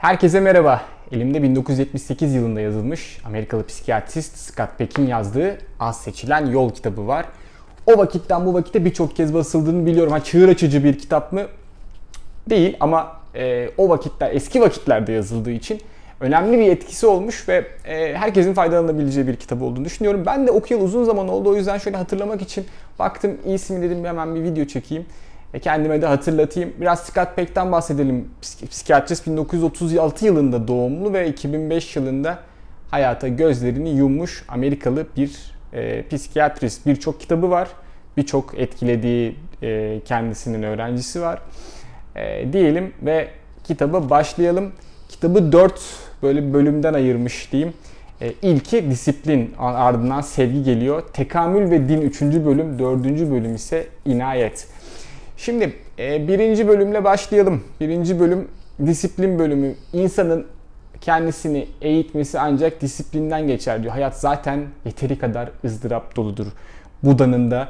Herkese merhaba. Elimde 1978 yılında yazılmış Amerikalı psikiyatrist Scott Peck'in yazdığı Az Seçilen Yol kitabı var. O vakitten bu vakite birçok kez basıldığını biliyorum. Ha, çığır açıcı bir kitap mı? Değil ama e, o vakitler, eski vakitlerde yazıldığı için önemli bir etkisi olmuş ve e, herkesin faydalanabileceği bir kitap olduğunu düşünüyorum. Ben de okuyalı uzun zaman oldu o yüzden şöyle hatırlamak için baktım iyisi mi dedim hemen bir video çekeyim. E, kendime de hatırlatayım. Biraz Scott Peck'ten bahsedelim. Psikiyatrist 1936 yılında doğumlu ve 2005 yılında hayata gözlerini yummuş Amerikalı bir e, psikiyatrist. Birçok kitabı var. Birçok etkilediği e, kendisinin öğrencisi var. E, diyelim ve kitaba başlayalım. Kitabı 4 böyle bölümden ayırmış diyeyim. E, ilki disiplin, ardından sevgi geliyor. Tekamül ve din 3. bölüm, 4. bölüm ise inayet. Şimdi e, birinci bölümle başlayalım. Birinci bölüm disiplin bölümü. İnsanın kendisini eğitmesi ancak disiplinden geçer diyor. Hayat zaten yeteri kadar ızdırap doludur. Buda'nın da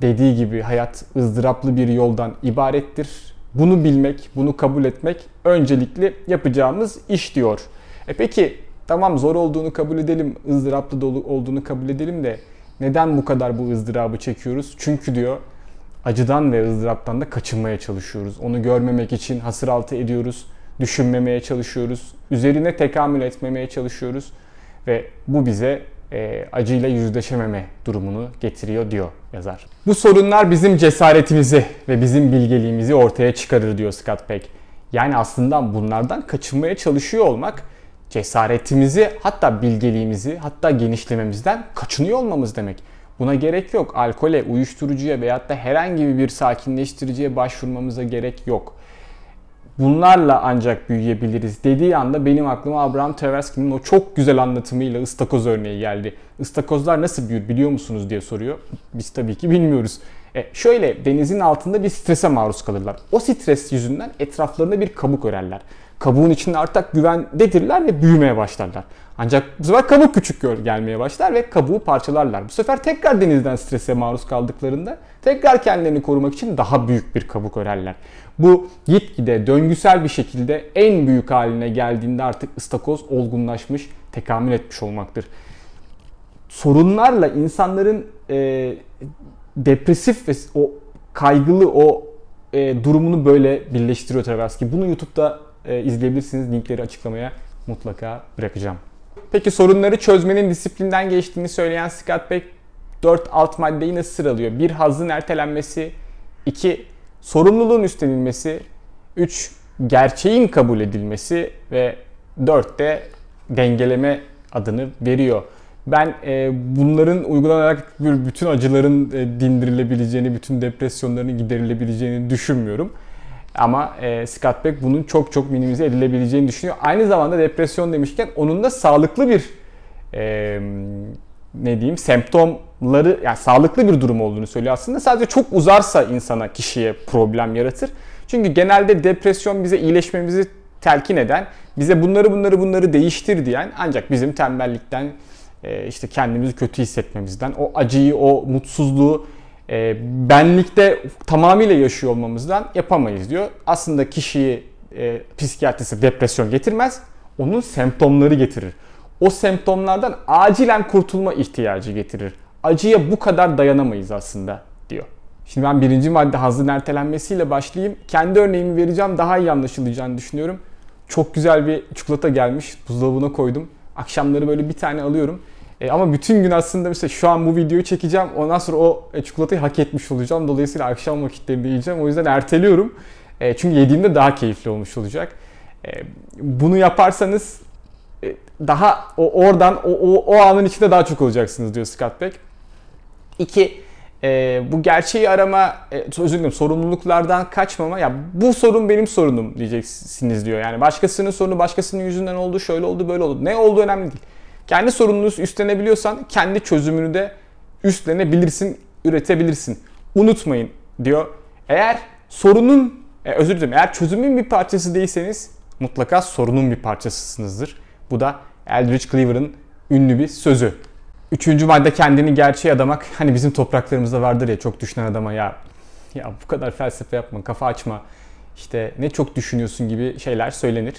dediği gibi hayat ızdıraplı bir yoldan ibarettir. Bunu bilmek, bunu kabul etmek öncelikli yapacağımız iş diyor. E peki tamam zor olduğunu kabul edelim, ızdıraplı dolu olduğunu kabul edelim de neden bu kadar bu ızdırabı çekiyoruz? Çünkü diyor acıdan ve ızdıraptan da kaçınmaya çalışıyoruz. Onu görmemek için hasır altı ediyoruz, düşünmemeye çalışıyoruz, üzerine tekamül etmemeye çalışıyoruz ve bu bize e, acıyla yüzleşememe durumunu getiriyor diyor yazar. Bu sorunlar bizim cesaretimizi ve bizim bilgeliğimizi ortaya çıkarır diyor Scott Peck. Yani aslında bunlardan kaçınmaya çalışıyor olmak cesaretimizi hatta bilgeliğimizi hatta genişlememizden kaçınıyor olmamız demek. Buna gerek yok. Alkole, uyuşturucuya veyahut da herhangi bir sakinleştiriciye başvurmamıza gerek yok. Bunlarla ancak büyüyebiliriz dediği anda benim aklıma Abraham Tversky'nin o çok güzel anlatımıyla ıstakoz örneği geldi. Istakozlar nasıl büyür biliyor musunuz diye soruyor. Biz tabii ki bilmiyoruz. E şöyle denizin altında bir strese maruz kalırlar. O stres yüzünden etraflarında bir kabuk örerler. Kabuğun içinde artık güvendedirler ve büyümeye başlarlar. Ancak bu sefer kabuk küçük gelmeye başlar ve kabuğu parçalarlar. Bu sefer tekrar denizden strese maruz kaldıklarında tekrar kendilerini korumak için daha büyük bir kabuk örerler. Bu gitgide döngüsel bir şekilde en büyük haline geldiğinde artık ıstakoz olgunlaşmış, tekamül etmiş olmaktır. Sorunlarla insanların e, depresif ve o kaygılı o e, durumunu böyle birleştiriyor Tversky. Bunu YouTube'da e, izleyebilirsiniz. Linkleri açıklamaya mutlaka bırakacağım. Peki sorunları çözmenin disiplinden geçtiğini söyleyen Scott Peck 4 alt maddeyi nasıl sıralıyor? 1. Hazın ertelenmesi 2. Sorumluluğun üstlenilmesi 3. Gerçeğin kabul edilmesi ve 4 de dengeleme adını veriyor. Ben e, bunların uygulanarak bütün acıların e, dindirilebileceğini, bütün depresyonların giderilebileceğini düşünmüyorum. Ama e, Scott Beck bunun çok çok minimize edilebileceğini düşünüyor. Aynı zamanda depresyon demişken onun da sağlıklı bir e, ne diyeyim semptomları yani sağlıklı bir durum olduğunu söylüyor aslında. Sadece çok uzarsa insana kişiye problem yaratır. Çünkü genelde depresyon bize iyileşmemizi telkin eden, bize bunları bunları bunları değiştir diyen ancak bizim tembellikten e, işte kendimizi kötü hissetmemizden, o acıyı, o mutsuzluğu e, benlikte tamamıyla yaşıyor olmamızdan yapamayız diyor. Aslında kişiyi e, psikiyatrisi depresyon getirmez, onun semptomları getirir. O semptomlardan acilen kurtulma ihtiyacı getirir. Acıya bu kadar dayanamayız aslında diyor. Şimdi ben birinci madde hazın ertelenmesiyle başlayayım. Kendi örneğimi vereceğim daha iyi anlaşılacağını düşünüyorum. Çok güzel bir çikolata gelmiş. Buzdolabına koydum. Akşamları böyle bir tane alıyorum. E, ama bütün gün aslında mesela şu an bu videoyu çekeceğim. Ondan sonra o e, çikolatayı hak etmiş olacağım. Dolayısıyla akşam vakitlerinde yiyeceğim. O yüzden erteliyorum. E, çünkü yediğimde daha keyifli olmuş olacak. E, bunu yaparsanız e, daha o oradan o, o, o anın içinde daha çok olacaksınız diyor Scott Beck. İki, e, bu gerçeği arama, e, özür dilerim sorumluluklardan kaçmama. Ya bu sorun benim sorunum diyeceksiniz diyor. Yani başkasının sorunu başkasının yüzünden oldu, şöyle oldu, böyle oldu. Ne oldu önemli değil. Kendi sorununu üstlenebiliyorsan kendi çözümünü de üstlenebilirsin, üretebilirsin. Unutmayın diyor. Eğer sorunun, e, özür dilerim, eğer çözümün bir parçası değilseniz mutlaka sorunun bir parçasısınızdır. Bu da Eldridge Cleaver'ın ünlü bir sözü. Üçüncü madde kendini gerçeğe adamak. Hani bizim topraklarımızda vardır ya çok düşünen adama ya ya bu kadar felsefe yapma, kafa açma. İşte ne çok düşünüyorsun gibi şeyler söylenir.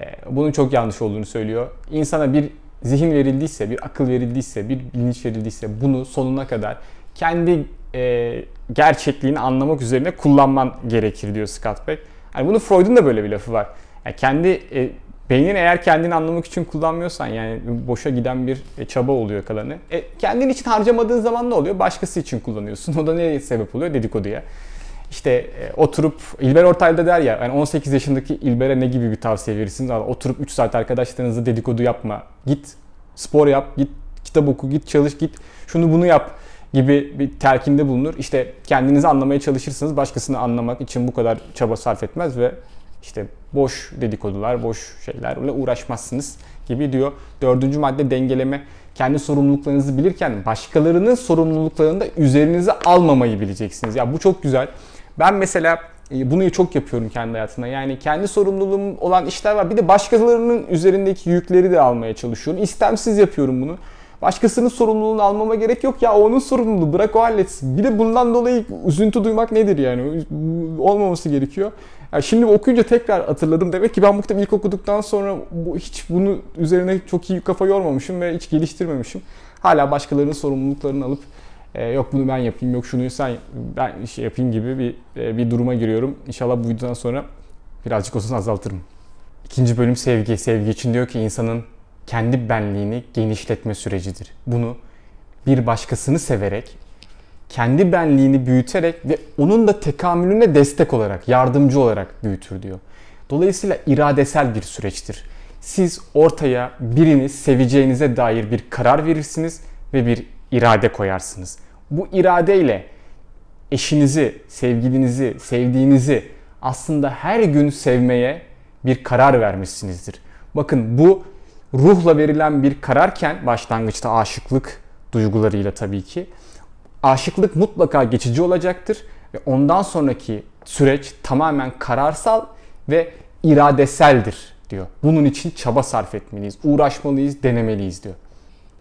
e, bunun çok yanlış olduğunu söylüyor. İnsana bir zihin verildiyse, bir akıl verildiyse, bir bilinç verildiyse bunu sonuna kadar kendi e, gerçekliğini anlamak üzerine kullanman gerekir diyor Scott Peck. Yani bunu Freud'un da böyle bir lafı var. Yani kendi e, beynini eğer kendini anlamak için kullanmıyorsan yani boşa giden bir e, çaba oluyor kalanı. E, kendin için harcamadığın zaman ne oluyor? Başkası için kullanıyorsun. O da neye sebep oluyor? Dedikoduya. İşte e, oturup İlber Ortaylı der ya yani 18 yaşındaki İlber'e ne gibi bir tavsiye verirsiniz? Abi, oturup 3 saat arkadaşlarınızla dedikodu yapma. Git spor yap, git kitap oku, git çalış, git şunu bunu yap gibi bir telkinde bulunur. İşte kendinizi anlamaya çalışırsınız. Başkasını anlamak için bu kadar çaba sarf etmez ve işte boş dedikodular, boş şeylerle uğraşmazsınız gibi diyor. Dördüncü madde dengeleme. Kendi sorumluluklarınızı bilirken başkalarının sorumluluklarını da üzerinize almamayı bileceksiniz. Ya bu çok güzel. Ben mesela e, bunu çok yapıyorum kendi hayatımda. Yani kendi sorumluluğum olan işler var. Bir de başkalarının üzerindeki yükleri de almaya çalışıyorum. İstemsiz yapıyorum bunu. Başkasının sorumluluğunu almama gerek yok ya onun sorumluluğu bırak o halletsin. Bir de bundan dolayı üzüntü duymak nedir yani? Olmaması gerekiyor. Yani şimdi okuyunca tekrar hatırladım. Demek ki ben kitabı ilk okuduktan sonra bu, hiç bunu üzerine çok iyi kafa yormamışım ve hiç geliştirmemişim. Hala başkalarının sorumluluklarını alıp e, yok bunu ben yapayım, yok şunu sen ben şey yapayım gibi bir e, bir duruma giriyorum. İnşallah bu videodan sonra birazcık olsun azaltırım. İkinci bölüm sevgi. Sevgi için diyor ki insanın kendi benliğini genişletme sürecidir. Bunu bir başkasını severek, kendi benliğini büyüterek ve onun da tekamülüne destek olarak, yardımcı olarak büyütür diyor. Dolayısıyla iradesel bir süreçtir. Siz ortaya birini seveceğinize dair bir karar verirsiniz ve bir irade koyarsınız. Bu iradeyle eşinizi, sevgilinizi, sevdiğinizi aslında her gün sevmeye bir karar vermişsinizdir. Bakın bu ruhla verilen bir kararken başlangıçta aşıklık duygularıyla tabii ki aşıklık mutlaka geçici olacaktır ve ondan sonraki süreç tamamen kararsal ve iradeseldir diyor. Bunun için çaba sarf etmeliyiz, uğraşmalıyız, denemeliyiz diyor.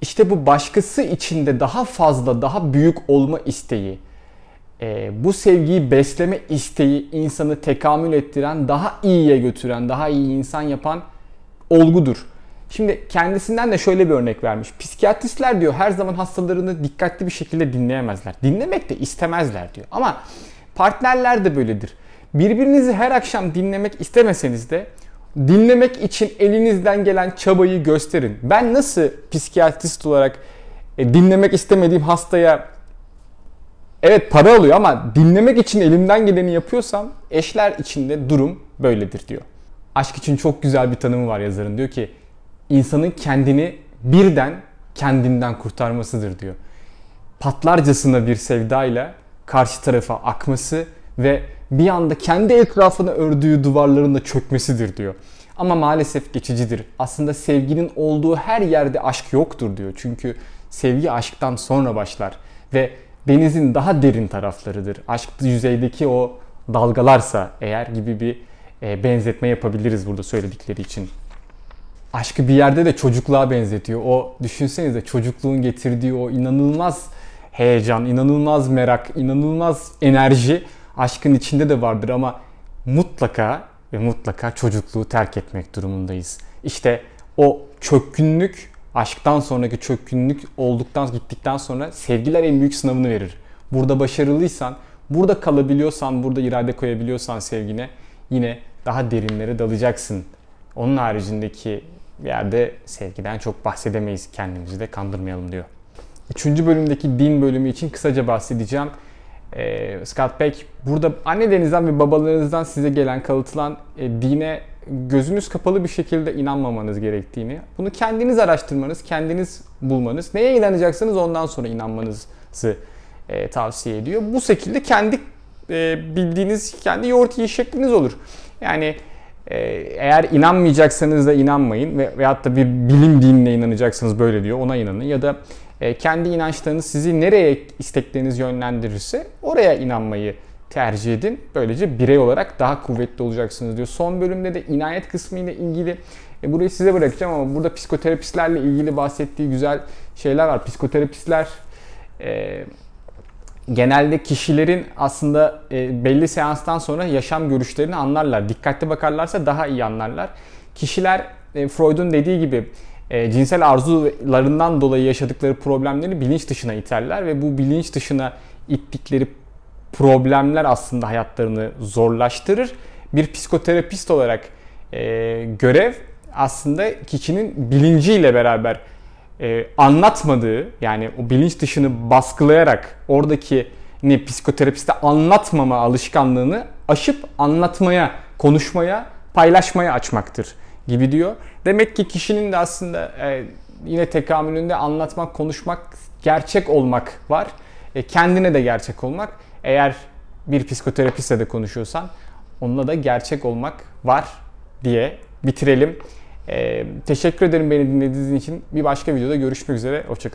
İşte bu başkası içinde daha fazla, daha büyük olma isteği, e, bu sevgiyi besleme isteği insanı tekamül ettiren, daha iyiye götüren, daha iyi insan yapan olgudur. Şimdi kendisinden de şöyle bir örnek vermiş. Psikiyatristler diyor her zaman hastalarını dikkatli bir şekilde dinleyemezler. Dinlemek de istemezler diyor. Ama partnerler de böyledir. Birbirinizi her akşam dinlemek istemeseniz de dinlemek için elinizden gelen çabayı gösterin. Ben nasıl psikiyatrist olarak e, dinlemek istemediğim hastaya evet para alıyor ama dinlemek için elimden geleni yapıyorsam eşler içinde durum böyledir diyor. Aşk için çok güzel bir tanımı var yazarın. Diyor ki insanın kendini birden kendinden kurtarmasıdır diyor. Patlarcasına bir sevdayla karşı tarafa akması ve bir anda kendi etrafına ördüğü duvarların da çökmesidir diyor. Ama maalesef geçicidir. Aslında sevginin olduğu her yerde aşk yoktur diyor. Çünkü sevgi aşktan sonra başlar ve denizin daha derin taraflarıdır. Aşk yüzeydeki o dalgalarsa eğer gibi bir e, benzetme yapabiliriz burada söyledikleri için aşkı bir yerde de çocukluğa benzetiyor. O düşünsenize çocukluğun getirdiği o inanılmaz heyecan, inanılmaz merak, inanılmaz enerji aşkın içinde de vardır ama mutlaka ve mutlaka çocukluğu terk etmek durumundayız. İşte o çökkünlük, aşktan sonraki çökkünlük olduktan gittikten sonra sevgiler en büyük sınavını verir. Burada başarılıysan, burada kalabiliyorsan, burada irade koyabiliyorsan sevgine yine daha derinlere dalacaksın. Onun haricindeki yerde sevgiden çok bahsedemeyiz kendimizi de kandırmayalım diyor. Üçüncü bölümdeki din bölümü için kısaca bahsedeceğim. Ee, Scott Peck burada annelerinizden ve babalarınızdan size gelen kalıtılan e, dine gözünüz kapalı bir şekilde inanmamanız gerektiğini, bunu kendiniz araştırmanız, kendiniz bulmanız, neye inanacaksınız ondan sonra inanmanızı e, tavsiye ediyor. Bu şekilde kendi e, bildiğiniz kendi yoğurt yiyiş şekliniz olur. Yani ee, eğer inanmayacaksanız da inanmayın ve veyahut da bir bilim dinine inanacaksınız böyle diyor ona inanın ya da e, kendi inançlarınız sizi nereye istekleriniz yönlendirirse oraya inanmayı tercih edin. Böylece birey olarak daha kuvvetli olacaksınız diyor. Son bölümde de inayet kısmı ile ilgili e, burayı size bırakacağım ama burada psikoterapistlerle ilgili bahsettiği güzel şeyler var. Psikoterapistler e, genelde kişilerin aslında e, belli seanstan sonra yaşam görüşlerini anlarlar. Dikkatli bakarlarsa daha iyi anlarlar. kişiler e, Freud'un dediği gibi e, cinsel arzularından dolayı yaşadıkları problemleri bilinç dışına iterler ve bu bilinç dışına ittikleri problemler aslında hayatlarını zorlaştırır. Bir psikoterapist olarak e, görev aslında kişinin bilinciyle beraber e, anlatmadığı yani o bilinç dışını baskılayarak oradaki ne psikoterapiste anlatmama alışkanlığını aşıp anlatmaya, konuşmaya, paylaşmaya açmaktır gibi diyor. Demek ki kişinin de aslında e, yine tekamülünde anlatmak, konuşmak, gerçek olmak var. E, kendine de gerçek olmak. Eğer bir psikoterapistle de konuşuyorsan onunla da gerçek olmak var diye bitirelim. E, teşekkür ederim beni dinlediğiniz için. Bir başka videoda görüşmek üzere. Hoşçakalın.